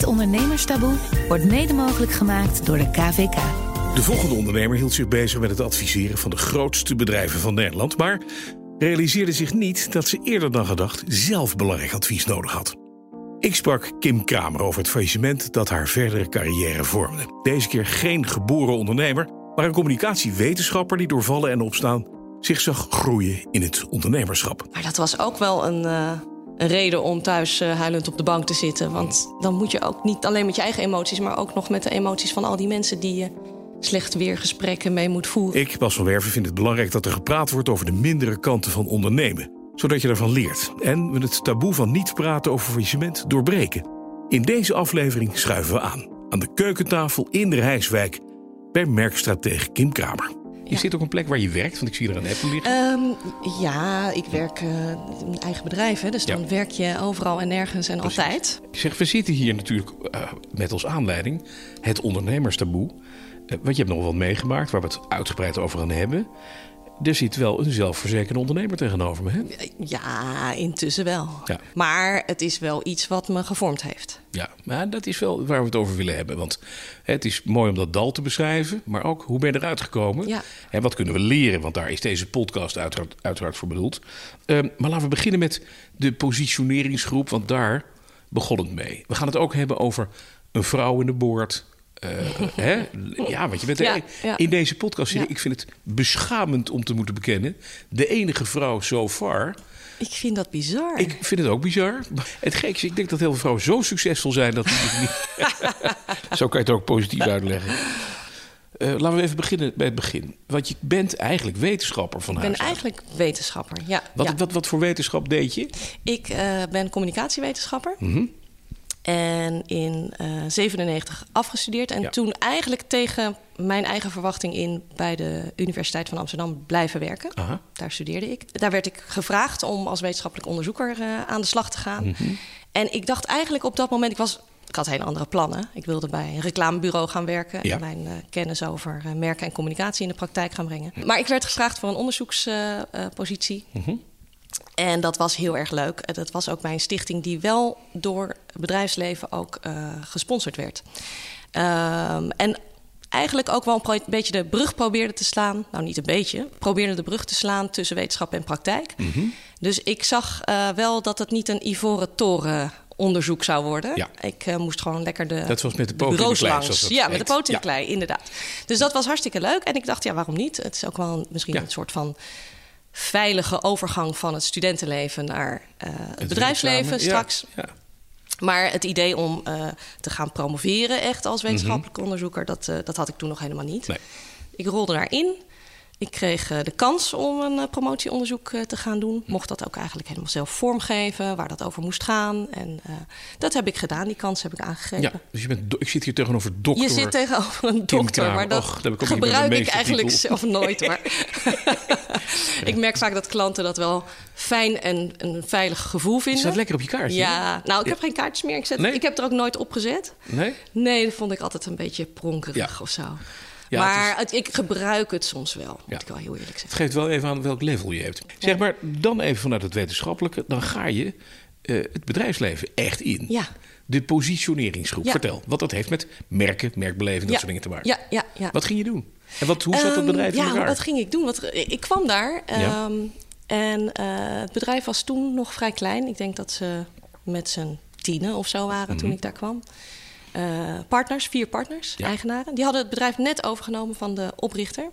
Het ondernemerstaboe wordt mede mogelijk gemaakt door de KVK. De volgende ondernemer hield zich bezig met het adviseren van de grootste bedrijven van Nederland, maar realiseerde zich niet dat ze eerder dan gedacht zelf belangrijk advies nodig had. Ik sprak Kim Kramer over het faillissement dat haar verdere carrière vormde. Deze keer geen geboren ondernemer, maar een communicatiewetenschapper die door vallen en opstaan zich zag groeien in het ondernemerschap. Maar dat was ook wel een, uh, een reden om thuis uh, huilend op de bank te zitten. Want dan moet je ook niet alleen met je eigen emoties, maar ook nog met de emoties van al die mensen die je slecht weer gesprekken mee moet voeren. Ik, Bas van Werven, vind het belangrijk dat er gepraat wordt over de mindere kanten van ondernemen. Zodat je ervan leert. En we het taboe van niet praten over faillissement doorbreken. In deze aflevering schuiven we aan. Aan de keukentafel in de Rijswijk bij merkstratege Kim Kramer. Je zit op een plek waar je werkt, want ik zie er een app liggen. Um, ja, ik werk uh, een eigen bedrijf, hè, dus dan werk je overal en nergens en Precies. altijd. Zeg, we zitten hier natuurlijk uh, met als aanleiding het ondernemerstaboe. Uh, want je hebt nog wat meegemaakt waar we het uitgebreid over gaan hebben. Er zit wel een zelfverzekerde ondernemer tegenover me. Hè? Ja, intussen wel. Ja. Maar het is wel iets wat me gevormd heeft. Ja, maar dat is wel waar we het over willen hebben. Want het is mooi om dat dal te beschrijven, maar ook hoe ben je eruit gekomen? Ja. En wat kunnen we leren? Want daar is deze podcast uiteraard, uiteraard voor bedoeld. Uh, maar laten we beginnen met de positioneringsgroep, want daar begon het mee. We gaan het ook hebben over een vrouw in de boord, hè? Ja, want je bent ja, ja. in deze podcast. Ja. Ik vind het beschamend om te moeten bekennen. De enige vrouw so far. Ik vind dat bizar. Ik vind het ook bizar. Het gekste, ik denk dat heel veel vrouwen zo succesvol zijn dat die niet. zo kan je het ook positief uitleggen. Uh, laten we even beginnen bij het begin. Want je bent eigenlijk wetenschapper van huis Ik ben eigenlijk wetenschapper, ja. Wat, ja. Wat, wat, voor wetenschap deed je? Ik uh, ben communicatiewetenschapper. Mm -hmm. En in uh, 97 afgestudeerd. En ja. toen eigenlijk tegen mijn eigen verwachting in bij de Universiteit van Amsterdam blijven werken. Aha. Daar studeerde ik. Daar werd ik gevraagd om als wetenschappelijk onderzoeker uh, aan de slag te gaan. Mm -hmm. En ik dacht eigenlijk op dat moment, ik was. Ik had hele andere plannen. Ik wilde bij een reclamebureau gaan werken ja. en mijn uh, kennis over merken en communicatie in de praktijk gaan brengen. Maar ik werd gevraagd voor een onderzoekspositie. Mm -hmm. En dat was heel erg leuk. Dat was ook bij een stichting die wel door het bedrijfsleven ook uh, gesponsord werd. Um, en eigenlijk ook wel een beetje de brug probeerde te slaan. Nou, niet een beetje. Probeerde de brug te slaan tussen wetenschap en praktijk. Mm -hmm. Dus ik zag uh, wel dat het niet een ivoren toren onderzoek zou worden. Ja. Ik uh, moest gewoon lekker de, dat was met de, de langs. Ja, met de poot in de klei, inderdaad. Dus dat was hartstikke leuk. En ik dacht, ja, waarom niet? Het is ook wel een, misschien ja. een soort van veilige overgang van het studentenleven naar uh, het, het, bedrijfsleven examen. straks. Ja, ja. Maar het idee om uh, te gaan promoveren echt als wetenschappelijk mm -hmm. onderzoeker, dat, uh, dat had ik toen nog helemaal niet. Nee. Ik rolde daarin. Ik kreeg uh, de kans om een promotieonderzoek te gaan doen. Mocht dat ook eigenlijk helemaal zelf vormgeven, waar dat over moest gaan. En dat heb ik gedaan, die kans heb ik aangegrepen. Ja, dus je bent ik zit hier tegenover dokter. Je zit tegenover een dokter, maar dat Och, ik gebruik ik eigenlijk titel. zelf nooit. Maar ik merk vaak dat klanten dat wel fijn en een veilig gevoel vinden. Staat lekker op je kaartje. Ja, nou, ik ja. heb geen kaartjes meer. Ik, zet, nee? ik heb er ook nooit op gezet. Nee? Nee, dat vond ik altijd een beetje pronkerig ja. of zo. Ja, maar het is... ik gebruik het soms wel, moet ik wel heel eerlijk zeggen. Het geeft wel even aan welk level je hebt. Zeg maar, dan even vanuit het wetenschappelijke. Dan ga je uh, het bedrijfsleven echt in. Ja. De positioneringsgroep. Vertel, wat dat heeft met merken, merkbeleving, dat soort dingen te maken. Ja, ja, ja. Wat ging je doen? En wat, hoe zat het bedrijf um, in ja, elkaar? wat ging ik doen? Wat, ik kwam daar ja. um, en uh, het bedrijf was toen nog vrij klein. Ik denk dat ze met z'n tienen of zo waren mm -hmm. toen ik daar kwam. Uh, partners, vier partners, ja. eigenaren. Die hadden het bedrijf net overgenomen van de oprichter.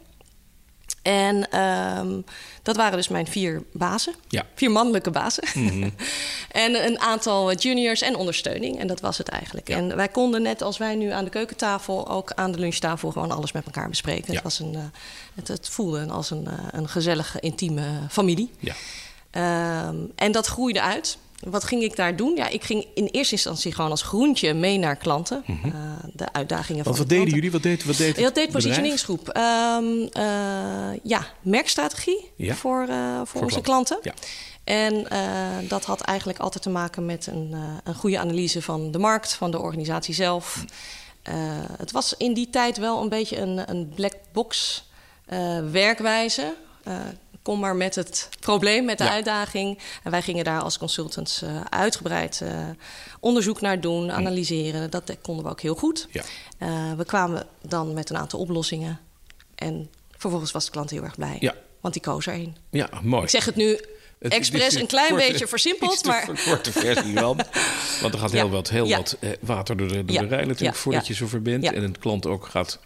En um, dat waren dus mijn vier bazen. Ja. Vier mannelijke bazen. Mm -hmm. en een aantal juniors en ondersteuning. En dat was het eigenlijk. Ja. En wij konden net als wij nu aan de keukentafel... ook aan de lunchtafel gewoon alles met elkaar bespreken. Ja. Het, was een, uh, het, het, voelde als een, uh, een gezellige, intieme familie. Ja. Um, en dat groeide uit. Wat ging ik daar doen? Ja, ik ging in eerste instantie gewoon als groentje mee naar klanten. Mm -hmm. uh, de uitdagingen Want van wat deden jullie? Wat deed, wat deed Dat deed positioneringsgroep. Um, uh, ja, merkstrategie ja. voor, uh, voor, voor, onze klanten. Ja. En dat had eigenlijk altijd te maken met een, een goede analyse van de markt, van de organisatie zelf. Mm. het was in die tijd wel een beetje een, een black box werkwijze kom maar met het probleem, met de uitdaging. En wij gingen daar als consultants uh, uitgebreid uh, onderzoek naar doen, hm. analyseren. Dat konden we ook heel goed. Ja. Uh, we kwamen dan met een aantal oplossingen. En vervolgens was de klant heel erg blij. Ja. Want die koos er een. Ja, mooi. Ik zeg het nu het, expres een klein beetje versimpeld. Maar... Een korte versie wel. Want er gaat heel wat, heel wat water door de, door de rij natuurlijk voordat je zover bent. En een klant ook gaat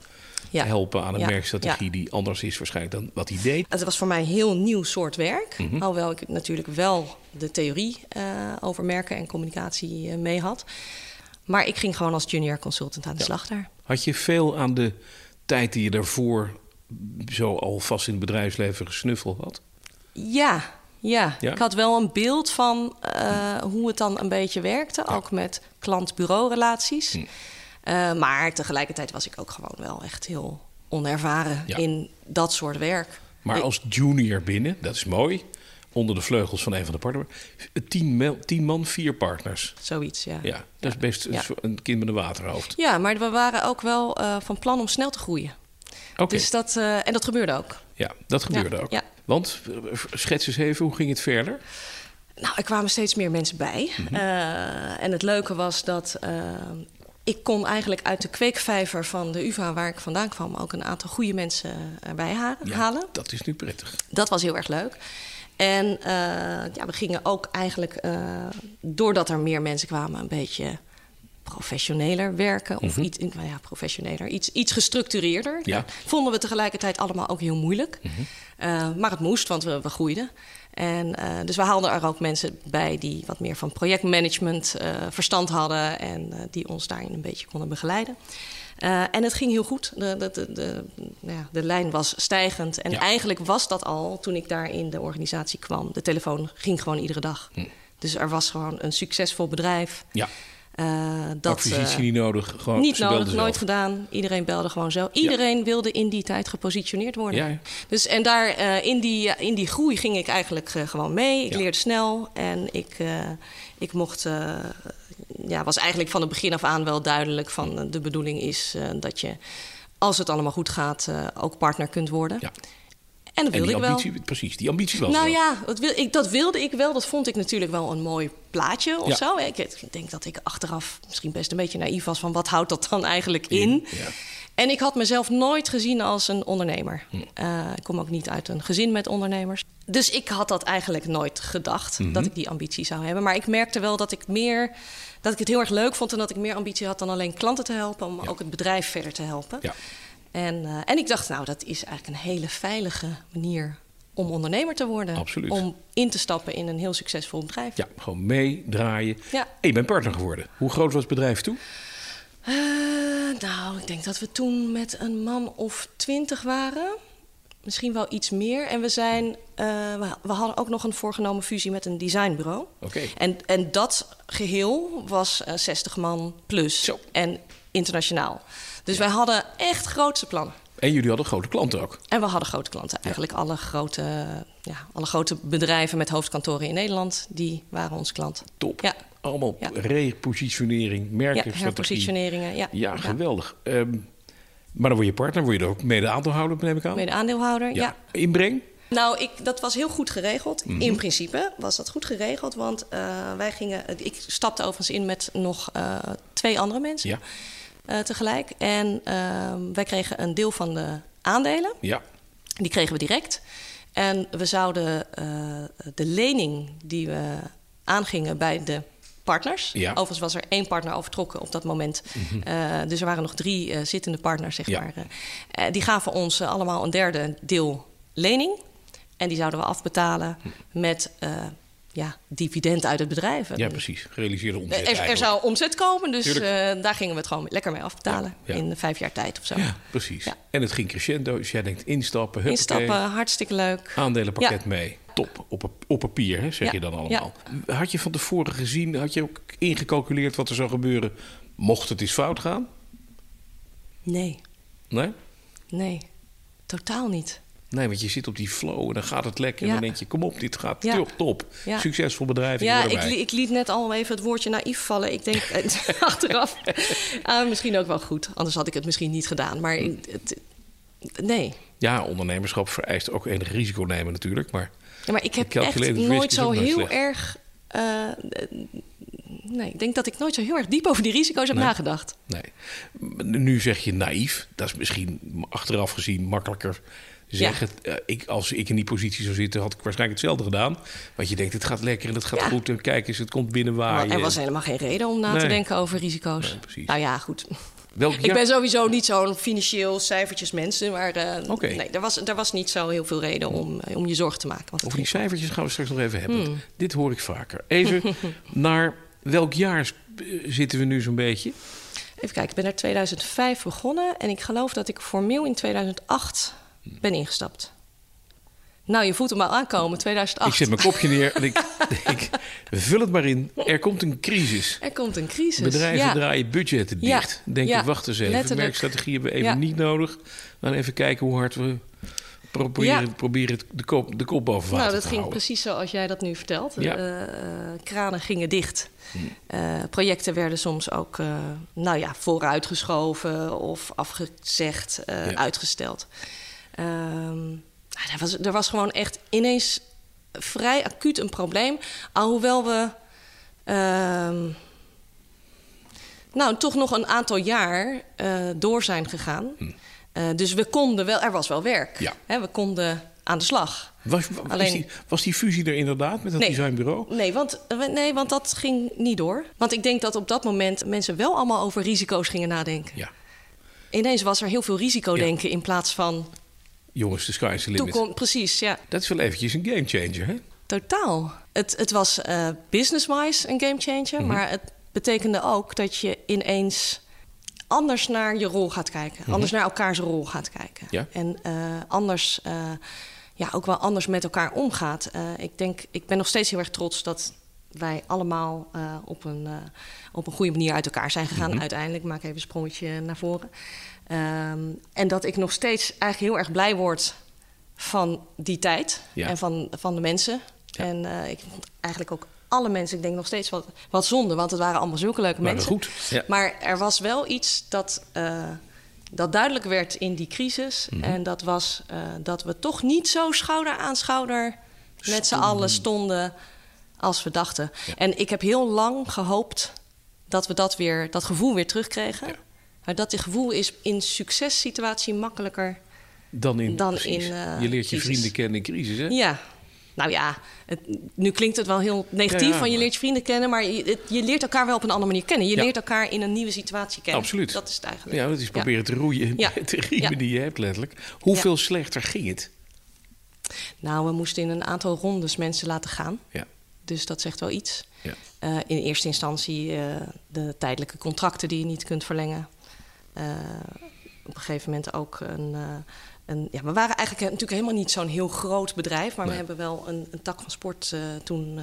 helpen aan een werkstrategie die anders is waarschijnlijk dan wat hij deed. Het was voor mij een heel nieuw soort werk. Mm Alhoewel ik natuurlijk wel de theorie uh, over merken en communicatie uh, mee had. Maar ik ging gewoon als junior consultant aan de slag daar. Had je veel aan de tijd die je daarvoor zo alvast in het bedrijfsleven gesnuffeld had? Ja, ja, ik had wel een beeld van uh, hoe het dan een beetje werkte. Ook met klant-bureau-relaties. Hm. Uh, maar tegelijkertijd was ik ook gewoon wel echt heel onervaren in dat soort werk. Maar als junior binnen, dat is mooi. Onder de vleugels van een van de partners. Tien, tien man, vier partners. Zoiets, ja. Ja, dat is best een kind met een waterhoofd. Ja, maar we waren ook wel uh, van plan om snel te groeien. Oké. Dus dat, uh, en dat gebeurde ook. Ja, dat gebeurde ook. Ja. Want, schets eens even, hoe ging het verder? Nou, er kwamen steeds meer mensen bij. Mm -hmm. en het leuke was dat ik kon eigenlijk uit de kweekvijver van de UvA, waar ik vandaan kwam, ook een aantal goede mensen erbij ha ja, halen. Dat is nu prettig. Dat was heel erg leuk. En uh, ja, we gingen ook eigenlijk, uh, doordat er meer mensen kwamen, een beetje professioneler werken. Of mm iets, nou ja, professioneler, iets, iets gestructureerder. Ja. vonden we tegelijkertijd allemaal ook heel moeilijk. Mm -hmm. uh, maar het moest, want we, we groeiden. En, uh, dus we haalden er ook mensen bij die wat meer van projectmanagement uh, verstand hadden en uh, die ons daarin een beetje konden begeleiden. en het ging heel goed. De, de, de, de, ja, de lijn was stijgend. En ja. eigenlijk was dat al toen ik daar in de organisatie kwam. De telefoon ging gewoon iedere dag. Hm. Dus er was gewoon een succesvol bedrijf. Ja. Uh, dat, Acquisitie uh, niet nodig. Gewoon, niet nodig, nooit gedaan. Iedereen belde gewoon zo. Iedereen ja. wilde in die tijd gepositioneerd worden. Ja. Dus, en daar uh, in, die, in die groei ging ik eigenlijk gewoon mee. Ik leerde snel en ik, ik mocht. ja, was eigenlijk van het begin af aan wel duidelijk van de bedoeling is dat je, als het allemaal goed gaat, ook partner kunt worden. En dat wilde en ik ambitie, wel. Precies, die ambitie was Nou wel. ja, dat, wil, ik, dat wilde ik wel. Dat vond ik natuurlijk wel een mooi plaatje of ja. zo. Ik, ik, denk dat ik achteraf misschien best een beetje naïef was... van wat houdt dat dan eigenlijk in? in ja. En ik had mezelf nooit gezien als een ondernemer. Hm. Uh, ik kom ook niet uit een gezin met ondernemers. Dus ik had dat eigenlijk nooit gedacht, mm -hmm. dat ik die ambitie zou hebben. Maar ik merkte wel dat ik meer... dat ik het heel erg leuk vond... en dat ik meer ambitie had dan alleen klanten te helpen... om ja. ook het bedrijf verder te helpen. Ja. En, uh, en ik dacht, nou, dat is eigenlijk een hele veilige manier om ondernemer te worden. Absoluut. Om in te stappen in een heel succesvol bedrijf. Ja, gewoon meedraaien. Ja. En je bent partner geworden. Hoe groot was het bedrijf toen? Uh, nou, ik denk dat we toen met een man of twintig waren. Misschien wel iets meer. En we zijn. Uh, we, hadden ook nog een voorgenomen fusie met een designbureau. Oké. En, en dat geheel was uh, 60 man plus. Zo. En internationaal. Dus wij hadden echt grootse plannen. En jullie hadden grote klanten ook? En we hadden grote klanten. Eigenlijk ja. alle, grote, ja, alle grote bedrijven met hoofdkantoren in Nederland... die waren ons klant. Top. Ja. Allemaal ja. repositionering, merken, ja, herpositioneringen. Ja, ja, geweldig. Um, maar dan word je partner, word je er ook mede aandeelhouder, neem ik aan? Mede aandeelhouder, ja. Inbreng? Nou, ik, dat was heel goed geregeld. Mm -hmm. In principe was dat goed geregeld, want uh, wij gingen... Ik stapte overigens in met nog uh, twee andere mensen... Ja. Uh, tegelijk. En uh, wij kregen een deel van de aandelen. Ja. Die kregen we direct. En we zouden uh, de lening die we aangingen bij de partners. Ja. Overigens was er één partner al vertrokken op dat moment. Mm -hmm. dus er waren nog drie zittende partners, zeg ja. maar. die gaven ons allemaal een derde deel lening. En die zouden we afbetalen met ja, dividend uit het bedrijf. Ja, precies. Gerealiseerde omzet. Er, er zou omzet komen, dus uh, daar gingen we het gewoon lekker mee afbetalen. Ja, ja. In vijf jaar tijd of zo. Ja, precies. Ja. En het ging crescendo, dus jij denkt instappen. Huppakee. Instappen, hartstikke leuk. Aandelenpakket mee. Top, op, op papier, hè, zeg je dan allemaal. Had je van tevoren gezien, had je ook ingecalculeerd wat er zou gebeuren... mocht het eens fout gaan? Nee. Nee? Nee, totaal niet. Nee, want je zit op die flow en dan gaat het lekker. En dan denk je, kom op, dit gaat ja. top. Succesvol bedrijf. Ja, ik, li ik, liet net al even het woordje naïef vallen. Ik denk achteraf, uh, misschien ook wel goed. Anders had ik het misschien niet gedaan. Maar het, Nee. Ja, ondernemerschap vereist ook enig risico nemen natuurlijk. Maar, ja, maar ik heb echt nooit zo heel erg... Uh, nee, ik denk dat ik nooit zo heel erg diep over die risico's heb nagedacht. Nee. Nu zeg je naïef. Dat is misschien achteraf gezien makkelijker zeggen. Ja. Uh, ik, als ik in die positie zou zitten, had ik waarschijnlijk hetzelfde gedaan. Want je denkt, het gaat lekker en het gaat goed. En kijk eens, het komt binnen waar. er was helemaal geen reden om na te denken over risico's. nou ja, goed. ik ben sowieso niet zo'n financieel cijfertjes mensen. Maar uh, nee, er, was, er was niet zo heel veel reden om, eh, om je zorgen te maken. Over die cijfertjes gaan we straks nog even hebben. Hmm. Dit hoor ik vaker. Even naar welk jaar zitten we nu zo'n beetje? Even kijken, ik ben er 2005 begonnen. En ik geloof dat ik formeel in 2008 ben ingestapt. Nou, je voelt hem al aankomen, 2008. Ik zet mijn kopje neer en ik, ik vul het maar in. Er komt een crisis. Er komt een crisis. Bedrijven draaien budgetten dicht. Denk ik, wacht eens even. Merkstrategie hebben we even niet nodig. Dan even kijken hoe hard we proberen, proberen de, kop, de kop boven water Nou, dat ging precies zoals jij dat nu vertelt. Uh, kranen gingen dicht. Uh, projecten werden soms ook uh, nou ja, vooruitgeschoven of afgezegd, uitgesteld. Um, er, was, er was gewoon echt ineens vrij acuut een probleem. Alhoewel we. Uh, nou, toch nog een aantal jaar uh, door zijn gegaan. Hm. Uh, dus we konden wel, er was wel werk. Ja. Hè, we konden aan de slag. Was, Alleen, die, was die fusie er inderdaad met dat designbureau? Nee want, nee, want dat ging niet door. Want ik denk dat op dat moment mensen wel allemaal over risico's gingen nadenken. Ja. Ineens was er heel veel risicodenken ja. in plaats van Jongens, de sky is the limit. Toekom, precies, ja. Dat is wel eventjes een gamechanger, hè? Totaal. Het, het was uh, business-wise een gamechanger, mm maar het betekende ook dat je ineens anders naar je rol gaat kijken. Mhm. Anders naar elkaars rol gaat kijken. Ja? En uh, anders, uh, ja, ook wel anders met elkaar omgaat. ik denk, ik ben nog steeds heel erg trots dat wij allemaal op, een, op een goede manier uit elkaar zijn gegaan. Mhm. Uiteindelijk, maak even een sprongetje naar voren. Um, en dat ik nog steeds eigenlijk heel erg blij word van die tijd en van, van de mensen. En uh, ik vond eigenlijk ook alle mensen, ik denk nog steeds wat, wat zonde, want het waren allemaal zulke leuke mensen. Goed. Ja. Maar er was wel iets dat, uh, dat duidelijk werd in die crisis. Mm -hmm. En dat was uh, dat we toch niet zo schouder aan schouder met z'n allen stonden als we dachten. En ik heb heel lang gehoopt dat we dat, weer, dat gevoel weer terugkregen. Maar dat gevoel is in successituatie makkelijker dan in. Dan in uh, je leert je vrienden kennen in crisis, hè? Ja. Nou ja, het, nu klinkt het wel heel negatief ja, ja, van je leert je vrienden kennen, maar je, het, je, leert elkaar wel op een andere manier kennen. Je leert elkaar in een nieuwe situatie kennen. Absoluut. Dat is het eigenlijk. Ja, dat is proberen te roeien met de riemen die je hebt, letterlijk. Hoeveel slechter ging het? Nou, we moesten in een aantal rondes mensen laten gaan. Ja. Dus dat zegt wel iets. Ja. Uh, in eerste instantie uh, de tijdelijke contracten die je niet kunt verlengen. Uh, op een gegeven moment ook een, uh, een. ja, we waren eigenlijk natuurlijk helemaal niet zo'n heel groot bedrijf, maar nee. we hebben wel een, een tak van sport uh, toen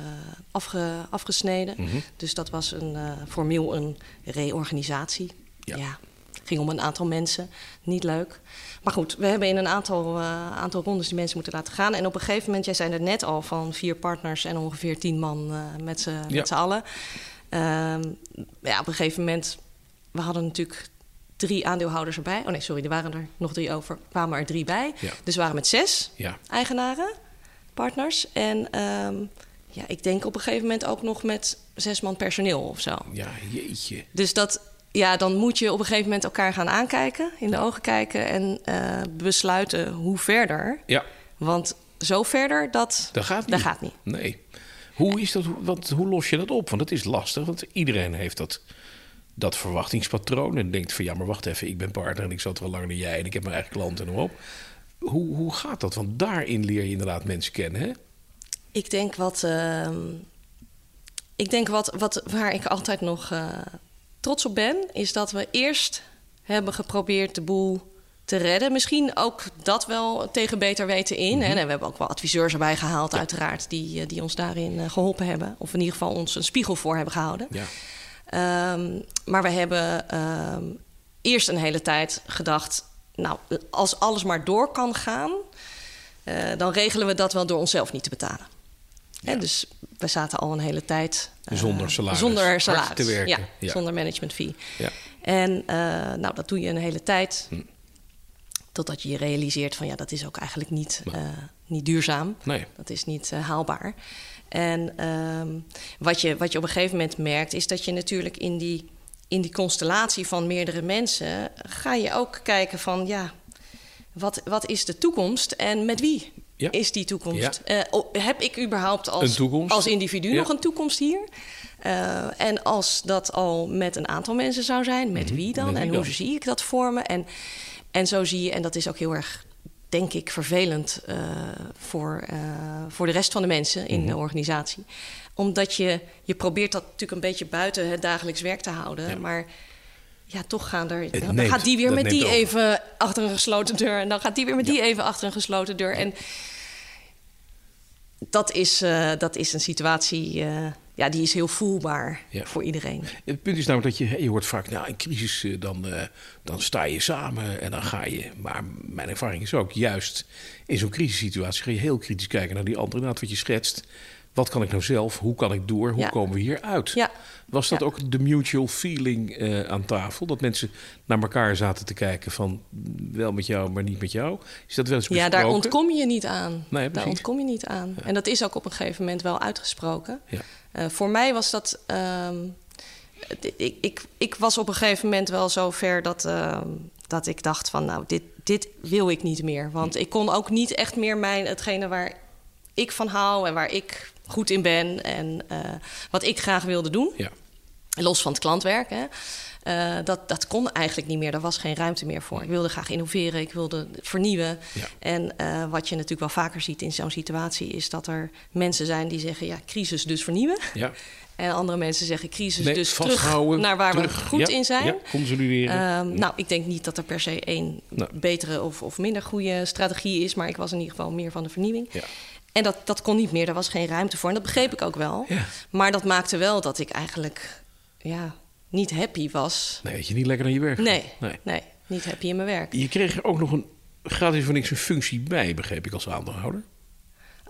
afge, afgesneden. Mm -hmm. Dus dat was een, formeel een reorganisatie. Ja. ja. ging om een aantal mensen. Niet leuk. Maar goed, we hebben in een aantal, aantal rondes die mensen moeten laten gaan. En op een gegeven moment, jij zei er net al, van vier partners en ongeveer tien man met z'n ja. allen. Ehm, ja, op een gegeven moment, we hadden natuurlijk drie aandeelhouders erbij. Oh nee, sorry, er waren er nog drie over. kwamen er drie bij. Ja. Dus we waren met zes ja. eigenaren, partners. En um, ja, ik denk op een gegeven moment ook nog met zes man personeel of zo. Ja, jeetje. Dus dat, ja, dan moet je op een gegeven moment elkaar gaan aankijken, in de ogen kijken en uh, besluiten hoe verder. Ja. Want zo verder, dat, dat gaat niet. Dat gaat niet. Nee. Hoe, is dat, wat, hoe los je dat op? Want het is lastig, want iedereen heeft dat dat verwachtingspatroon en denkt van ja, maar wacht even, ik ben partner en ik zat er al langer dan jij en ik heb mijn eigen klant en noem op. Hoe, hoe gaat dat? Want daarin leer je inderdaad mensen kennen, hè? Ik denk wat, uh, ik denk wat, wat waar ik altijd nog uh, trots op ben, is dat we eerst hebben geprobeerd de boel te redden. Misschien ook dat wel tegen beter weten in. Mm -hmm. En we hebben ook wel adviseurs erbij gehaald, ja. uiteraard, die, die ons daarin uh, geholpen hebben. Of in ieder geval ons een spiegel voor hebben gehouden. Ja. Um, maar we hebben um, eerst een hele tijd gedacht... nou, als alles maar door kan gaan... Uh, dan regelen we dat wel door onszelf niet te betalen. Ja. Hè, dus we zaten al een hele tijd... Uh, zonder salaris. Zonder salaris, te werken. Ja, ja. zonder management fee. Ja. En uh, nou, dat doe je een hele tijd... Hm Totdat je je realiseert van ja, dat is ook eigenlijk niet, niet duurzaam. Nee. Dat is niet haalbaar. En ehm, wat, je, wat je op een gegeven moment merkt, is dat je natuurlijk in die, in die constellatie van meerdere mensen ga je ook kijken van ja, wat, wat is de toekomst en met wie is die toekomst? Ja. Uh, heb ik überhaupt als, als individu nog een toekomst hier? Uh, en als dat al met een aantal mensen zou zijn, met mhm. wie dan? en hoe zie ik dat vormen? En, en zo zie je, en dat is ook heel erg denk ik, vervelend uh, voor, uh, voor de rest van de mensen in de mhm. organisatie. Omdat je, je probeert dat natuurlijk een beetje buiten het dagelijks werk te houden. Maar ja, toch gaan er. Dan, gaat die weer met die even achter een gesloten deur. En dan gaat die weer met die even achter een gesloten deur. En dat is, uh, dat is een situatie ja, die is heel voelbaar voor iedereen. Het punt is namelijk dat je, je hoort vaak, nou, in crisis eh, dan, uh, dan sta je samen en dan ga je. Maar mijn ervaring is ook, juist in zo'n crisissituatie ga je heel kritisch kijken naar die andere, naar wat je schetst. Wat kan ik nou zelf? Hoe kan ik door? Hoe komen we hier uit? Ja. Was dat ook de mutual feeling uh, aan tafel? Dat mensen naar elkaar zaten te kijken van wel met jou, maar niet met jou? Is dat wel eens Ja, daar ontkom je niet aan. Nee, daar ontkom je niet aan. En dat is ook op een gegeven moment wel uitgesproken. Ja. Uh, voor mij was dat. Uh, ik, ik, ik, was op een gegeven moment wel zo ver dat, uh, dat ik dacht van nou, dit, dit wil ik niet meer. Want ik kon ook niet echt meer mijn, hetgene waar ik van hou en waar ik goed in ben en uh, wat ik graag wilde doen. Ja. Los van het klantwerk. Hè. Uh, dat, dat kon eigenlijk niet meer. Er was geen ruimte meer voor. Ik wilde graag innoveren, ik wilde vernieuwen. Ja. En uh, wat je natuurlijk wel vaker ziet in zo'n situatie... is dat er mensen zijn die zeggen... ja, crisis dus vernieuwen. Ja. En andere mensen zeggen crisis nee, dus terug naar waar we goed in zijn. Ja, consolideren. Um, nou, ik denk niet dat er per se één nou. betere of, of minder goede strategie is... maar ik was in ieder geval meer van de vernieuwing. Ja. En dat, dat kon niet meer, daar was geen ruimte voor. En dat begreep ik ook wel. Ja. Maar dat maakte wel dat ik eigenlijk ja, niet happy was. Nee, dat je niet lekker naar je werk nee, nee, nee, niet happy in mijn werk. Je kreeg er ook nog een gratis voor niks een functie bij, begreep ik als aandeelhouder.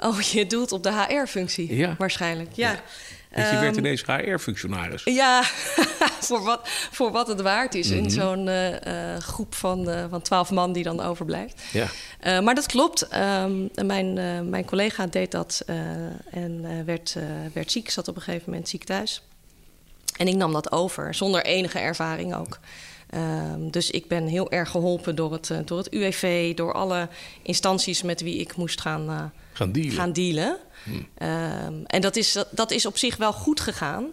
Oh, je doelt op de HR-functie ja. waarschijnlijk. Ja. ja. Dus je werd ehm, ineens HR-functionaris. Ja, voor, wat, voor wat het waard is in mhm. zo'n uh, groep van, uh, van twaalf man die dan overblijft. Ja. maar dat klopt. Um, mijn, mijn collega deed dat en werd, werd ziek, zat op een gegeven moment ziek thuis. En ik nam dat over, zonder enige ervaring ook. Um, dus ik ben heel erg geholpen door het, uh, door het UWV, door alle instanties met wie ik moest gaan, uh, gaan dealen. Gaan dealen. Hmm. Um, en dat is, dat is op zich wel goed gegaan.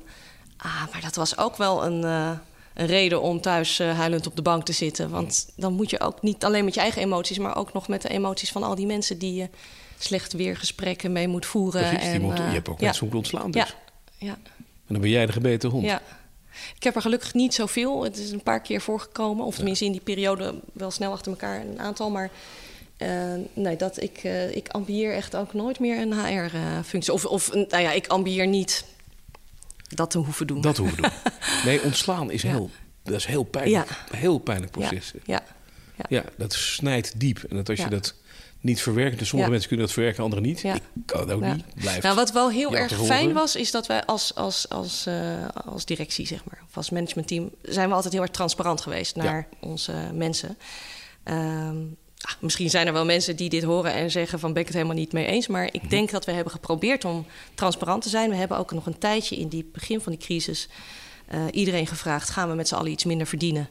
Ah, maar dat was ook wel een, uh, een reden om thuis huilend op de bank te zitten. Want dan moet je ook niet alleen met je eigen emoties, maar ook nog met de emoties van al die mensen die je slecht weer gesprekken mee moet voeren. Precies, en, moet, je hebt ook ja. mensen ontslaan. Dus. Ja, ja. En dan ben jij de gebeten hond. Ja. Ik heb er gelukkig niet zoveel. Het is een paar keer voorgekomen. Of tenminste in die periode wel snel achter elkaar een aantal. Maar uh, nee, dat ik, uh, ik ambieer echt ook nooit meer een HR-functie. Of, of nou ja, ik ambieer niet dat te hoeven doen. Dat hoeven doen. Nee, ontslaan is, heel, dat is heel pijnlijk. Ja. Heel pijnlijk proces. Ja. Ja. ja. dat snijdt diep. En dat als je dat niet verwerken. Dus sommige mensen kunnen dat verwerken, anderen niet. Ik kan het ook niet. Blijft nou, wat wel heel erg fijn was, is dat wij als, als, als, uh, als directie, zeg maar, of als managementteam, zijn we altijd heel erg transparant geweest naar onze mensen. Um, misschien zijn er wel mensen die dit horen en zeggen van ben ik het helemaal niet mee eens. Maar ik mhm. denk dat we hebben geprobeerd om transparant te zijn. We hebben ook nog een tijdje in die begin van die crisis uh, iedereen gevraagd: gaan we met z'n allen iets minder verdienen?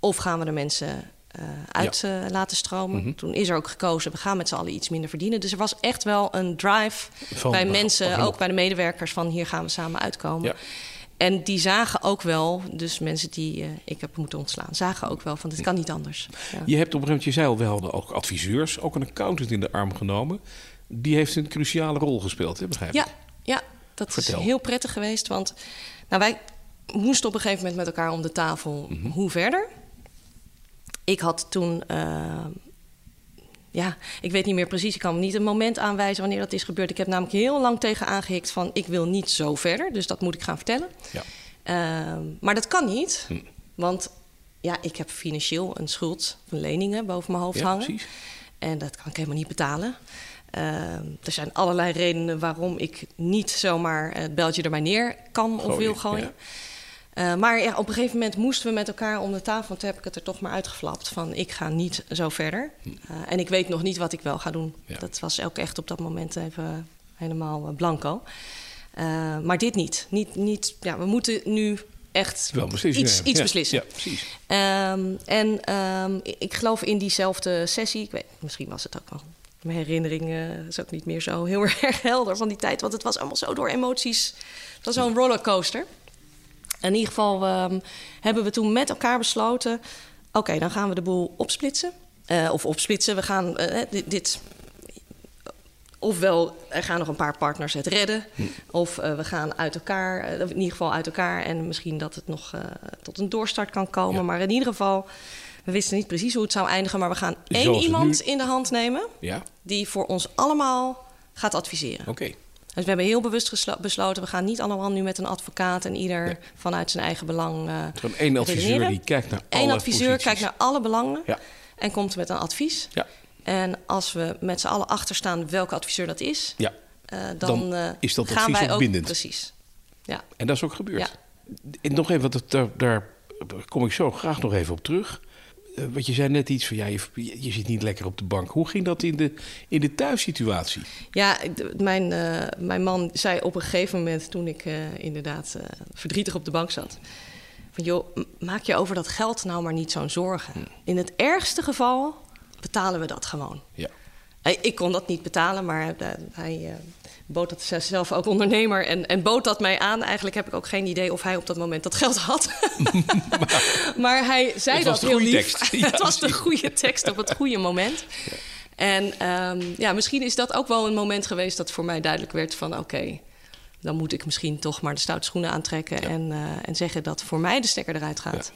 Of gaan we de mensen uh, uit uh, laten stromen. Mm -hmm. Toen is er ook gekozen, we gaan met z'n allen iets minder verdienen. Dus er was echt wel een drive van, bij mensen, ook bij de medewerkers, van hier gaan we samen uitkomen. Ja. En die zagen ook wel, dus mensen die uh, ik heb moeten ontslaan, zagen ook wel van dit kan niet anders. Ja. Je hebt op een gegeven moment, je zei al, we hadden ook adviseurs, ook een accountant in de arm genomen. Die heeft een cruciale rol gespeeld, hè, begrijp Ja, ja dat Vertel. is heel prettig geweest. Want nou, wij moesten op een gegeven moment met elkaar om de tafel, mm -hmm. hoe verder? Ik had toen. Uh, ja, ik weet niet meer precies. Ik kan me niet een moment aanwijzen wanneer dat is gebeurd. Ik heb namelijk heel lang tegen aangehikt van... ik wil niet zo verder, dus dat moet ik gaan vertellen. Ja. Uh, maar dat kan niet, hm. want ja, ik heb financieel een schuld van leningen boven mijn hoofd ja, hangen. Precies. En dat kan ik helemaal niet betalen. Uh, er zijn allerlei redenen waarom ik niet zomaar het beltje er maar neer kan of wil gooien. Ja. Uh, maar ja, op een gegeven moment moesten we met elkaar om de tafel. Toen heb ik het er toch maar uitgeflapt van ik ga niet zo verder. Uh, en ik weet nog niet wat ik wel ga doen. Ja. Dat was ook echt op dat moment even helemaal blanco. Uh, maar dit niet. niet, niet ja, we moeten nu echt wel iets, iets ja. beslissen. Ja, precies. Um, en um, ik geloof in diezelfde sessie. Ik weet, misschien was het ook wel. Mijn herinnering uh, is ook niet meer zo heel erg helder van die tijd. Want het was allemaal zo door emoties. Het was zo'n rollercoaster. In ieder geval um, hebben we toen met elkaar besloten... oké, okay, dan gaan we de boel opsplitsen. Uh, of opsplitsen, we gaan uh, dit, dit ofwel er gaan nog een paar partners het redden, hm. of uh, we gaan uit elkaar, in ieder geval uit elkaar en misschien dat het nog tot een doorstart kan komen. Ja. Maar in ieder geval, we wisten niet precies hoe het zou eindigen, maar we gaan Zoals één iemand nu... in de hand nemen ja. die voor ons allemaal gaat adviseren. Oké. Okay. Dus we hebben heel bewust besloten, we gaan niet allemaal nu met een advocaat en ieder nee. vanuit zijn eigen belang. Uh, één adviseur die kijkt naar alle Eén adviseur posities. kijkt naar alle belangen ja. en komt met een advies. Ja. En als we met z'n allen achterstaan welke adviseur dat is, ja. uh, dan, dan, is dat gaan advies wij ook bindend. Precies. Ja. En dat is ook gebeurd. En nog even, daar, daar kom ik zo graag nog even op terug. Uh, wat je zei net iets van, ja, je, je, zit niet lekker op de bank. Hoe ging dat in de, in de thuissituatie? Ja, mijn, uh, mijn man zei op een gegeven moment, toen ik uh, inderdaad verdrietig op de bank zat... van joh, maak je over dat geld nou maar niet zo'n zorgen. Hmm. In het ergste geval betalen we dat gewoon. Ja. Ik kon dat niet betalen, maar hij uh, bood dat zelf ook ondernemer en, en bood dat mij aan. Eigenlijk heb ik ook geen idee of hij op dat moment dat geld had. maar, maar, hij zei dat was heel lief. Tekst. Ja, het was de goede tekst op het goede moment. Ja. En um, ja, misschien is dat ook wel een moment geweest dat voor mij duidelijk werd van oké, okay, dan moet ik misschien toch maar de stoute schoenen aantrekken ja. en, uh, en zeggen dat voor mij de stekker eruit gaat.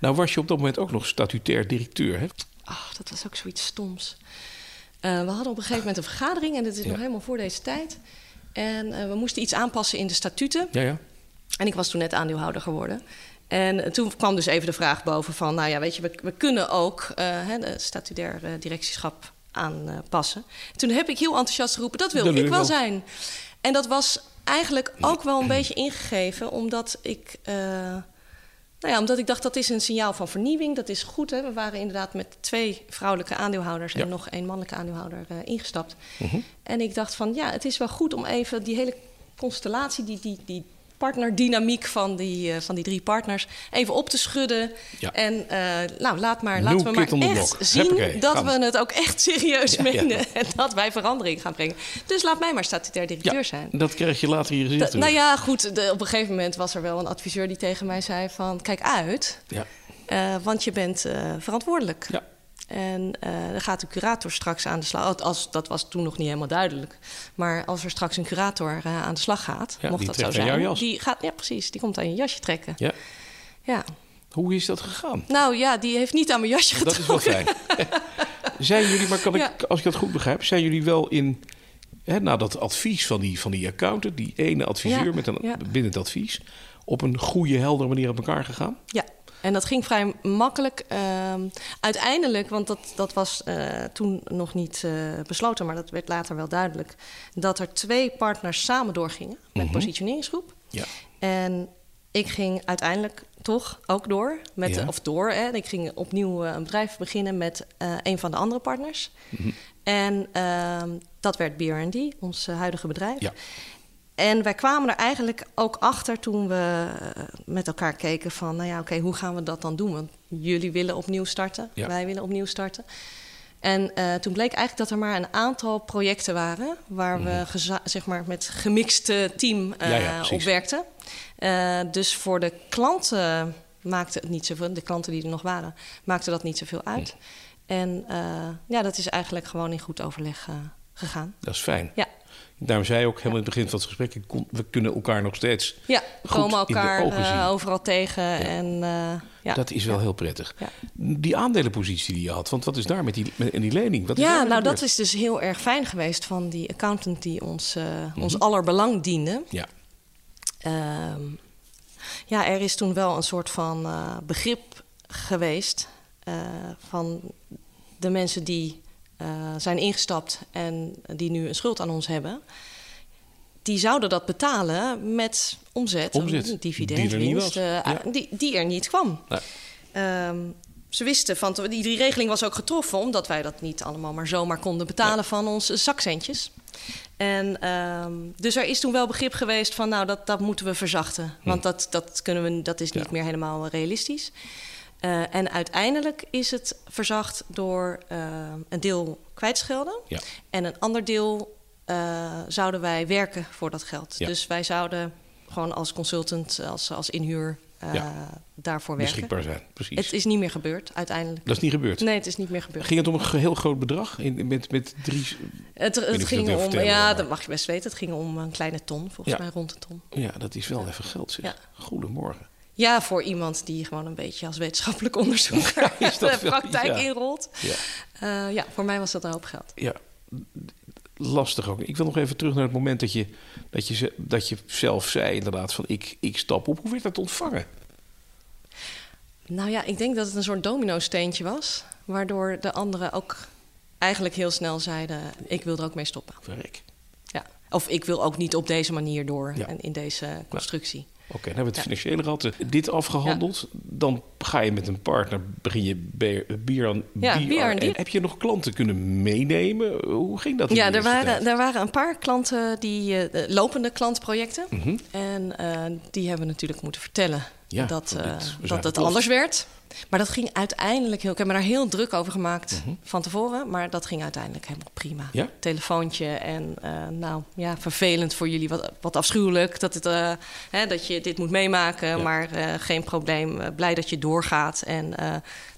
Nou was je op dat moment ook nog statutair directeur, hè? Ach, dat was ook zoiets stoms. Uh, we hadden op een gegeven moment een vergadering en dat is ja. nog helemaal voor deze tijd. En uh, we moesten iets aanpassen in de statuten. Ja, ja. En ik was toen net aandeelhouder geworden. En uh, toen kwam dus even de vraag boven van... nou ja, weet je, we, we kunnen ook hè, de statutair directieschap aanpassen. Toen heb ik heel enthousiast geroepen, dat wil Dat ik wil wel ik wel. zijn. En dat was eigenlijk ook wel een beetje ingegeven... omdat ik... Nou ja, omdat ik dacht dat is een signaal van vernieuwing. Dat is goed. Hè? We waren inderdaad met twee vrouwelijke aandeelhouders Ja. en nog één mannelijke aandeelhouder eh, ingestapt. Mhm. En ik dacht van ja, het is wel goed om even die hele constellatie, die, die, die partnerdynamiek van die, eh, van die drie partners, even op te schudden. Ja. En eh, nou, laat maar, laten we maar echt zien dat we het ook echt serieus Ja, ja. menen. En dat wij verandering gaan brengen. Dus laat mij maar statutair directeur zijn. dat krijg je later Da- terug. nou ja, goed. de- op een gegeven moment was er wel een adviseur die tegen mij zei van... kijk uit, Ja. eh, want je bent verantwoordelijk. Ja. En eh er gaat de curator straks aan de slag. Als, dat was toen nog niet helemaal duidelijk. Maar als er straks een curator eh, aan de slag gaat, Ja, mocht dat zo zijn. Die gaat, ja, precies. Die komt aan je jasje trekken. ja. Ja. Hoe is dat gegaan? Nou ja, die heeft niet aan mijn jasje Dat is getrokken. wel fijn. zijn jullie, maar kan ik, Ja. als ik dat goed begrijp, zijn jullie wel in... Hè, na dat advies van die, van die accountant, die ene adviseur met een ja. bindend advies... op een goede, heldere manier op elkaar gegaan? Ja, en dat ging vrij makkelijk. Ehm, uiteindelijk, want dat, dat was eh, toen nog niet eh, besloten, maar dat werd later wel duidelijk, dat er twee partners samen doorgingen met Mhm. positioneringsgroep. Ja. En ik ging uiteindelijk toch ook door, met, Ja. of door. Hè, ik ging opnieuw eh, een bedrijf beginnen met een van de andere partners. Mhm. En ehm, dat werd BRD, ons huidige bedrijf. Ja. En wij kwamen er eigenlijk ook achter toen we eh, met elkaar keken van... nou ja, oké, hoe gaan we dat dan doen? Want jullie willen opnieuw starten, Ja. wij willen opnieuw starten. En eh, toen bleek eigenlijk dat er maar een aantal projecten waren... waar we geza- zeg maar met gemixte team Mhm. Ja, ja, op werkten. Dus voor de klanten maakte het niet zoveel... de klanten die er nog waren, maakte dat niet zoveel uit. En eh, ja, dat is eigenlijk gewoon in goed overleg gegaan. Dat is fijn. Ja. Daarom zei je ook helemaal in het begin van het gesprek... ik kon- we kunnen elkaar nog steeds... Ja, we komen elkaar eh, overal tegen. En, eh, ja. Dat is wel heel prettig. Die aandelenpositie die je had, want wat is daar met die, met, en die lening? Wat ja, nou gebeurd? dat is dus heel erg fijn geweest van die accountant die ons, eh, ons aller belang diende. Ja, Ehm, ja, er is toen wel een soort van begrip geweest van de mensen die zijn ingestapt en die nu een schuld aan ons hebben. die zouden dat betalen met omzet, omzet dividend, die er, uh, die, die, er niet kwam. Ehm, ze wisten van, die, die regeling was ook getroffen omdat wij dat niet allemaal maar zomaar konden betalen van onze zakcentjes. En ehm, dus er is toen wel begrip geweest van, nou, dat, dat moeten we verzachten. Hm. Want dat, dat, kunnen we, dat is niet meer helemaal realistisch. Uh, en uiteindelijk is het verzacht door uh, een deel kwijtschelden. Ja. En een ander deel uh, zouden wij werken voor dat geld. Ja. Dus wij zouden gewoon als consultant, als, als inhuur ja. daarvoor werken. Beschikbaar zijn, precies. Het is niet meer gebeurd, uiteindelijk. Dat is niet gebeurd? Nee, het is niet meer gebeurd. Ging het om een heel groot bedrag? In, met, met drie... Het, het ging om, ja, dat mag je best weten. Het ging om een kleine ton, volgens mij rond de ton. Ja, dat is wel even geld, zeg. Goedemorgen. Ja, voor iemand die gewoon een beetje als wetenschappelijk onderzoeker ja, de praktijk inrolt. Ja. Uh, ja, voor mij was dat een hoop geld. Ja, lastig ook. Ik wil nog even terug naar het moment dat je, dat je, dat je zelf zei inderdaad van ik, ik stap op. Hoe werd dat ontvangen? Nou ja, ik denk dat het een soort domino-steentje was. Waardoor de anderen ook eigenlijk heel snel zeiden... ik wil er ook mee stoppen. Verrek. Ja. Of ik wil ook niet op deze manier door en in deze constructie. Oké, dan hebben we het financiële gehad. Dit afgehandeld. Dan ga je met een partner, begin je bier aan ja, bier. Heb je nog klanten kunnen meenemen? Hoe ging dat? Ja, er waren, er waren een paar klanten, die uh, lopende klantprojecten. Mhm. En uh, die hebben natuurlijk moeten vertellen ja, dat, uh, dat het anders werd. Maar dat ging uiteindelijk heel... Ik heb me daar heel druk over gemaakt mhm. van tevoren. Maar dat ging uiteindelijk helemaal prima. Ja? Telefoontje en uh, nou ja, vervelend voor jullie. Wat, wat afschuwelijk dat, het, uh, hè, dat je dit moet meemaken. Maar uh, geen probleem. blij dat je doorgaat. En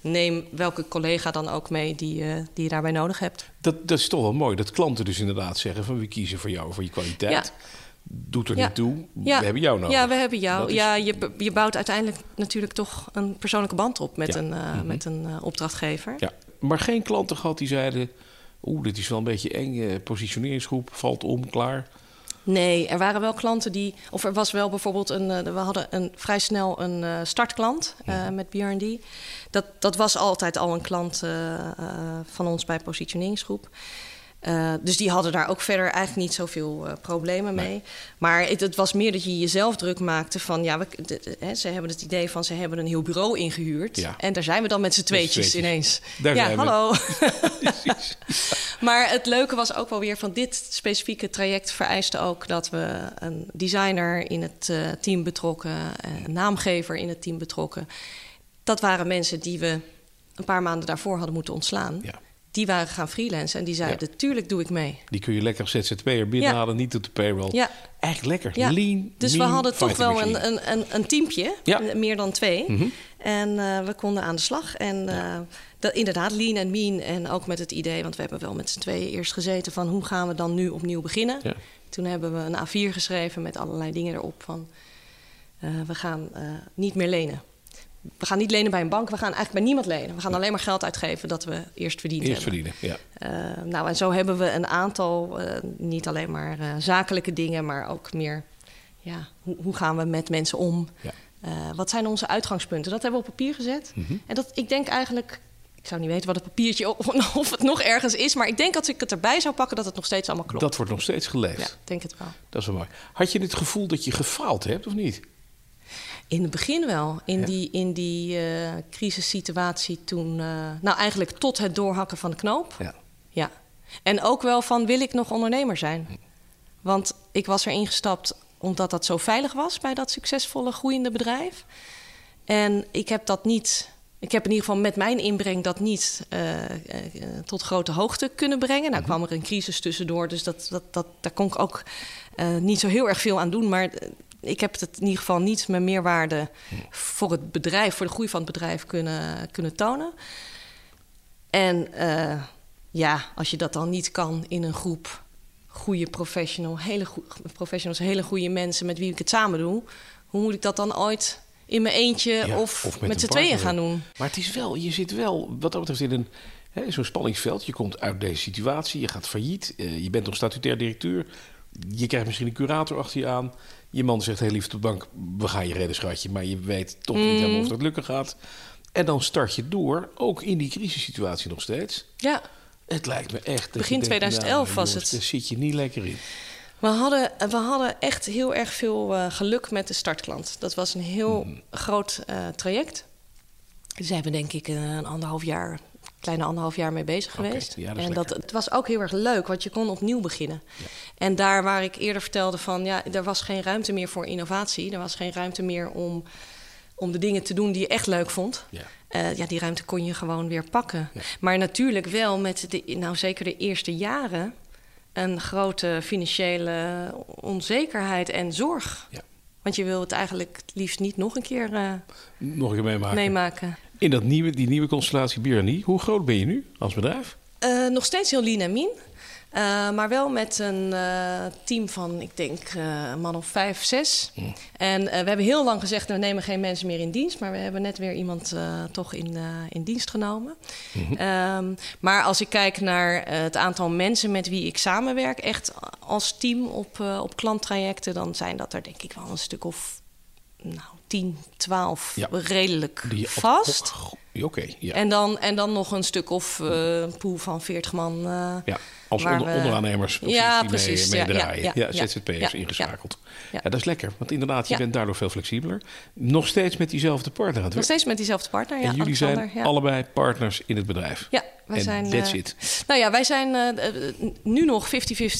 neem welke collega dan ook mee die, die je daarbij nodig hebt. Dat, dat is toch wel mooi. Dat klanten dus inderdaad zeggen van... we kiezen voor jou, voor je kwaliteit. Ja doet er niet toe. We hebben jou nodig. Ja, we hebben jou. Ja, je, je bouwt uiteindelijk natuurlijk toch een persoonlijke band op met een, uh, met een uh, opdrachtgever. Ja, maar geen klanten gehad die zeiden: Oeh, dit is wel een beetje eng. Uh, positioneringsgroep valt om, klaar. Nee, er waren wel klanten die. Of er was wel bijvoorbeeld een. we hadden een, vrij snel een startklant ja. met BRD. Dat, dat was altijd al een klant van ons bij positioneringsgroep. Uh, dus die hadden daar ook verder eigenlijk niet zoveel uh, problemen mee. Maar het, het, was meer dat je jezelf druk maakte van... ja, we, de, de, hè, ze hebben het idee van ze hebben een heel bureau ingehuurd... Ja. en daar zijn we dan met z'n tweetjes, ineens. Daar ja, hallo. maar het leuke was ook wel weer van dit specifieke traject... vereiste ook dat we een designer in het uh, team betrokken... een naamgever in het team betrokken. Dat waren mensen die we een paar maanden daarvoor hadden moeten ontslaan... Ja die waren gaan freelancen en die zeiden: ja. Tuurlijk doe ik mee. Die kun je lekker ZZP'er binnenhalen, ja. niet op de payroll. Ja. Echt lekker. Ja. Lean. Dus we hadden toch wel een, een, een, een teampje, meer dan twee. Mm -hmm. En uh, we konden aan de slag. En uh, dat, inderdaad, lean en mean. En ook met het idee, want we hebben wel met z'n tweeën eerst gezeten van hoe gaan we dan nu opnieuw beginnen. Toen hebben we een A4 geschreven met allerlei dingen erop van uh, we gaan niet meer lenen we gaan niet lenen bij een bank, we gaan eigenlijk bij niemand lenen. We gaan alleen maar geld uitgeven dat we eerst verdiend eerst hebben. verdienen, ja. Uh, nou, en zo hebben we een aantal, uh, niet alleen maar uh, zakelijke dingen, maar ook meer, ja, hoe, hoe gaan we met mensen om? Ja. wat zijn onze uitgangspunten? Dat hebben we op papier gezet. Mm -hmm. En dat, ik denk eigenlijk, ik zou niet weten wat het papiertje of, of het nog ergens is, maar ik denk dat ik het erbij zou pakken dat het nog steeds allemaal klopt. Dat wordt nog steeds geleefd. Ja, denk het wel. Dat is wel mooi. Had je het gevoel dat je gefaald hebt of niet? In het begin wel. In die, in die uh, crisissituatie toen... Uh, nou, eigenlijk tot het doorhakken van de knoop. Ja. ja. En ook wel van, wil ik nog ondernemer zijn? Want ik was erin gestapt omdat dat zo veilig was... bij dat succesvolle, groeiende bedrijf. En ik heb dat niet... Ik heb in ieder geval met mijn inbreng dat niet uh, tot grote hoogte kunnen brengen. Nou mhm. kwam er een crisis tussendoor, dus dat, dat, dat, daar kon ik ook niet zo heel erg veel aan doen. Maar ik heb het in ieder geval niet mijn meerwaarde voor het bedrijf, voor de groei van het bedrijf kunnen, kunnen tonen. En uh, ja, als je dat dan niet kan in een groep goede professional, hele professionals, hele goede mensen met wie ik het samen doe, hoe moet ik dat dan ooit in mijn eentje of, of, met, met z'n tweeën gaan doen? Maar het is wel, je zit wel, wat dat betreft, in een zo'n spanningsveld. Je komt uit deze situatie, je gaat failliet, uh, je bent nog statutair directeur. Je krijgt misschien een curator achter je aan. Je man zegt heel lief op de bank: we gaan je redden, schatje. Maar je weet toch niet mm. helemaal of dat lukken gaat. En dan start je door, ook in die crisissituatie nog steeds. Ja. Het lijkt me echt. Begin 2011 nou, was het. Daar zit je niet lekker in. We hadden, we hadden echt heel erg veel uh, geluk met de startklant. Dat was een heel mm. groot uh, traject. Daar zijn we denk ik een anderhalf jaar, kleine anderhalf jaar mee bezig okay, geweest. Ja, dat en dat, het was ook heel erg leuk, want je kon opnieuw beginnen. Ja. En daar waar ik eerder vertelde van, ja, er was geen ruimte meer voor innovatie. Er was geen ruimte meer om, om de dingen te doen die je echt leuk vond. Ja. Uh, ja, die ruimte kon je gewoon weer pakken. Ja. Maar natuurlijk wel met de, nou zeker de eerste jaren een grote financiële onzekerheid en zorg. Ja. Want je wil het eigenlijk het liefst niet nog een keer, uh, nog een keer meemaken. meemaken. In dat nieuwe, die nieuwe constellatie Birani, hoe groot ben je nu als bedrijf? Uh, nog steeds heel lean en mean. Uh, maar wel met een uh, team van, ik denk, een man of vijf, zes. Mm. En we hebben heel lang gezegd, we nemen geen mensen meer in dienst. Maar we hebben net weer iemand toch in, in dienst genomen. Mm -hmm. um, maar als ik kijk naar het aantal mensen met wie ik samenwerk... echt als team op, op klanttrajecten... dan zijn dat er denk ik wel een stuk of nou, 10, 12 ja. redelijk Die, vast. Oké, okay, ja. en, dan, en dan nog een stuk of een pool van 40 man... ja als onder, we... onderaannemers ja, precies, mee, meedraaien. Ja, ja, ja, ZZP'ers ingeschakeld. Ja. dat is lekker. Want inderdaad, je bent daardoor veel flexibeler. Nog steeds met diezelfde partner Nog steeds met diezelfde partner, ja. En jullie zijn allebei partners in het bedrijf. Ja, wij en zijn... that's uh, it. Nou ja, wij zijn uh, nu nog 50-50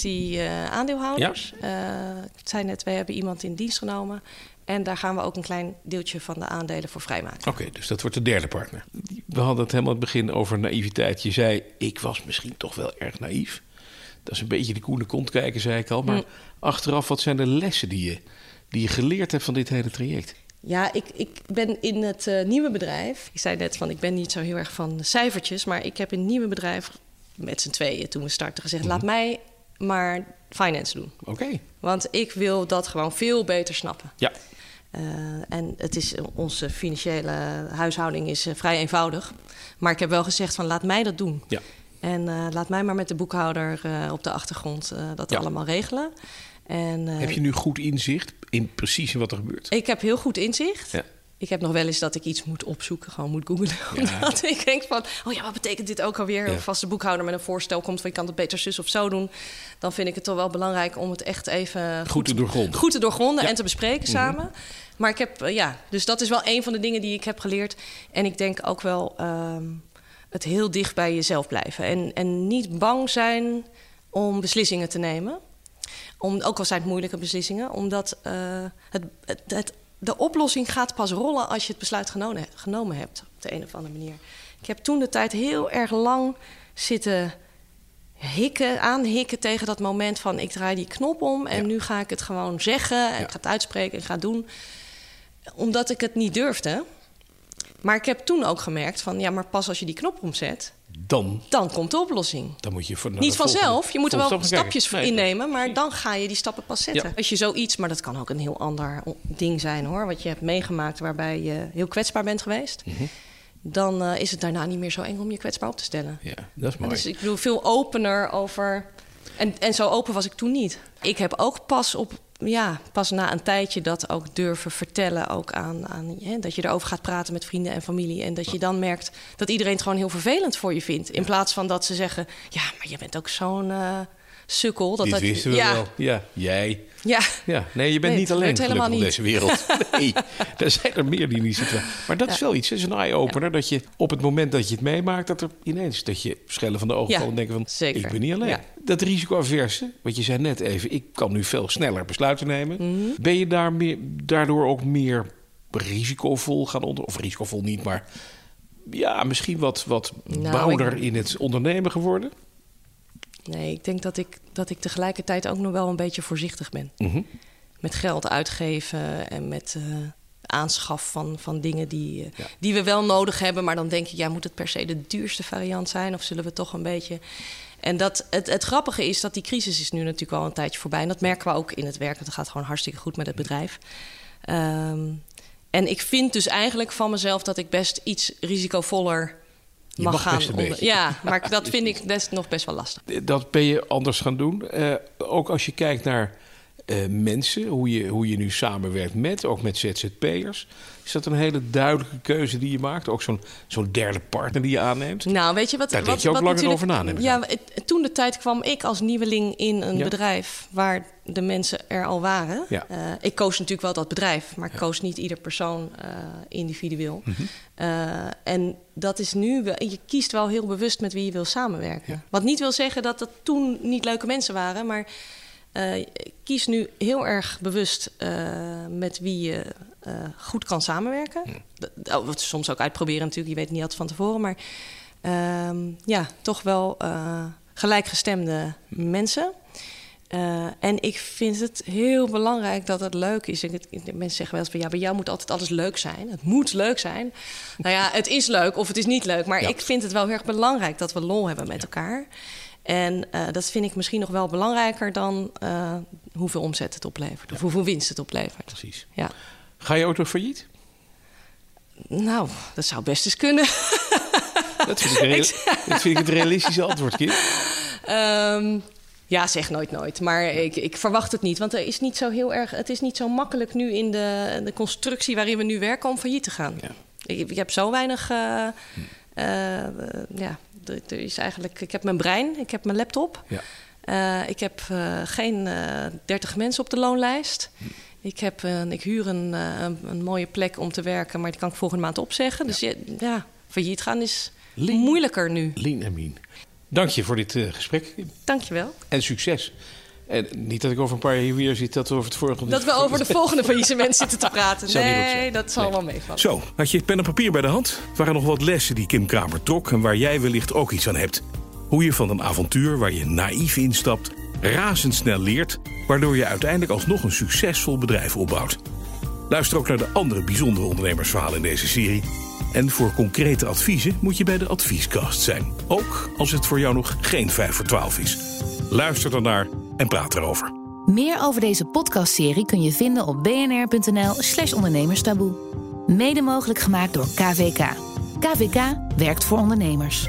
uh, aandeelhouders. ik zei net, wij hebben iemand in dienst genomen. En daar gaan we ook een klein deeltje van de aandelen voor vrijmaken. Oké, dus dat wordt de derde partner. We hadden het helemaal het begin over naïviteit. Je zei, ik was misschien toch wel erg naïef. Dat is een beetje de koene kont kijken, zei ik al. Maar mm. achteraf, wat zijn de lessen die je, die je geleerd hebt van dit hele traject? Ja, ik, ik ben in het uh, nieuwe bedrijf. Ik zei net van, ik ben niet zo heel erg van cijfertjes. Maar ik heb in het nieuwe bedrijf met z'n tweeën toen we starten gezegd... Mm -hmm. laat mij maar finance doen. Oké. Want ik wil dat gewoon veel beter snappen. Ja. Uh, en het is, onze financiële huishouding is uh, vrij eenvoudig. Maar ik heb wel gezegd van laat mij dat doen. Ja. En uh, laat mij maar met de boekhouder op de achtergrond dat ja. allemaal regelen. En, heb je nu goed inzicht in precies wat er gebeurt? Ik heb heel goed inzicht. Ja. Ik heb nog wel eens dat ik iets moet opzoeken, gewoon moet googlen. Ja. Omdat ik denk van, oh ja, wat betekent dit ook alweer? Ja. Of als de boekhouder met een voorstel komt van, je kan het beter zus of zo doen. Dan vind ik het toch wel belangrijk om het echt even goed, goed te doorgronden, goed te doorgronden en te bespreken mm -hmm. samen. Maar ik heb, uh, ja, dus dat is wel een van de dingen die ik heb geleerd. En ik denk ook wel um, het heel dicht bij jezelf blijven. En, en niet bang zijn om beslissingen te nemen. Om, ook al zijn het moeilijke beslissingen. Omdat uh, het, het, het, de oplossing gaat pas rollen als je het besluit genomen, genomen hebt. Op de een of andere manier. Ik heb toen de tijd heel erg lang zitten hikken, aanhikken tegen dat moment van ik draai die knop om en ja. nu ga ik het gewoon zeggen en ja. ik ga het uitspreken en ga het doen. Omdat ik het niet durfde. Maar ik heb toen ook gemerkt van ja, maar pas als je die knop omzet, dan, dan komt de oplossing. Dan moet je voor, Niet vanzelf, volgende, je moet er wel stapjes nee, innemen, maar dan ga je die stappen pas zetten. Ja. Als je zoiets, maar dat kan ook een heel ander ding zijn hoor, wat je hebt meegemaakt waarbij je heel kwetsbaar bent geweest. Mm -hmm. Dan uh, is het daarna niet meer zo eng om je kwetsbaar op te stellen. Ja, dat is mooi. Dus ik bedoel, veel opener over. En, en zo open was ik toen niet. Ik heb ook pas op ja, pas na een tijdje dat ook durven vertellen. Ook aan, aan hè, dat je erover gaat praten met vrienden en familie. En dat je dan merkt dat iedereen het gewoon heel vervelend voor je vindt. In plaats van dat ze zeggen: Ja, maar je bent ook zo'n uh, sukkel. Dat Dit dat, wisten we ja. wel. Ja, jij. Ja. ja. Nee, je bent nee, niet alleen helemaal niet. op deze wereld. Nee, er zijn er meer die niet zitten. Maar dat ja. is wel iets. Het is een eye-opener. Ja. Dat je op het moment dat je het meemaakt... dat er ineens dat je schellen van de ogen valt en denken van... Zeker. ik ben niet alleen. Dat risicoaverse, wat je zei net even... ik kan nu veel sneller besluiten nemen. Mhm. Mm -hmm. Ben je daar meer, daardoor ook meer risicovol gaan onder... of risicovol niet, maar... ja, misschien wat, wat Nou, bouwder ik- in het ondernemen geworden? Nee, ik denk dat ik, dat ik tegelijkertijd ook nog wel een beetje voorzichtig ben. Mhm. Met geld uitgeven en met eh, aanschaf van, van dingen die, eh, Ja. die we wel nodig hebben. Maar dan denk ik, ja, moet het per se de duurste variant zijn? Of zullen we toch een beetje... En dat, het, het grappige is dat die crisis is nu natuurlijk al een tijdje voorbij. En dat merken we ook in het werk. Het gaat gewoon hartstikke goed met het bedrijf. Ehm, en ik vind dus eigenlijk van mezelf dat ik best iets risicovoller mag, mag gaan. best een beetje. Ja, maar dat vind ik best, nog best wel lastig. Dat ben je anders gaan doen. Eh, ook als je kijkt naar uh, mensen, hoe je, hoe je nu samenwerkt met, ook met ZZP'ers. Is dat een hele duidelijke keuze die je maakt? Ook zo'n zo'n derde partner die je aanneemt? Nou, weet je wat... Daar wat, je ook langer over na. Ja, toen de tijd kwam ik als nieuweling in een bedrijf... waar de mensen er al waren. Ja. Uh, ik koos natuurlijk wel dat bedrijf, maar ik koos niet ieder persoon uh, individueel. Mm -hmm. uh, en dat is nu, je kiest wel heel bewust met wie je wil samenwerken. Ja. Wat niet wil zeggen dat dat toen niet leuke mensen waren, maar kies nu heel erg bewust met wie je goed kan samenwerken. Oh, dat, soms ook uitproberen natuurlijk, je weet niet altijd van tevoren, maar ehm, ja, toch wel gelijkgestemde mensen. Uh, en ik vind het heel belangrijk dat het leuk is. Ik, mensen zeggen wel eens van ja, bij jou moet altijd alles leuk zijn. Het moet leuk zijn. Nou ja, het is leuk of het is niet leuk. Maar ik vind het wel heel erg belangrijk dat we lol hebben met elkaar. En uh, dat vind ik misschien nog wel belangrijker dan uh, hoeveel omzet het oplevert. Of hoeveel winst het oplevert. Precies. Ja. Ga je auto failliet? Nou, dat zou best eens kunnen. Dat vind ik, dat vind ik het realistische antwoord, Kim. Um, ja, zeg nooit nooit. Maar ik, ik verwacht het niet. Want er is niet zo heel erg. Het is niet zo makkelijk nu in de, de constructie waarin we nu werken om failliet te gaan. Ja. Ik, ik, heb zo weinig. Uh, uh, ja, er is eigenlijk. Ik heb mijn brein, ik heb mijn laptop. Ja. Uh, ik heb geen 30 mensen op de loonlijst. Hm. Ik, heb, ik huur een, een, mooie plek om te werken, maar die kan ik volgende maand opzeggen. Dus ja, ja failliet gaan is lean, moeilijker nu. Lean en mean. Dank je voor dit uh, gesprek. Dank je wel. En succes. En niet dat ik over een paar jaar hier weer zit dat we over het vorige... Dat we over de volgende faillissement zitten te praten. Nee, dat zal wel meevallen. Zo, had je pen en papier bij de hand? Er waren nog wat lessen die Kim Kramer trok... en waar jij wellicht ook iets aan hebt. Hoe je van een avontuur waar je naïef instapt... razendsnel leert... waardoor je uiteindelijk alsnog een succesvol bedrijf opbouwt. Luister ook naar de andere bijzondere ondernemersverhalen in deze serie... En voor concrete adviezen moet je bij de advieskast zijn. Ook als het voor jou nog geen 5 voor 12 is. Luister dan naar en praat erover. Meer over deze podcastserie kun je vinden op bnr.nl/slash ondernemerstaboe. Mede mogelijk gemaakt door KVK. KVK werkt voor ondernemers.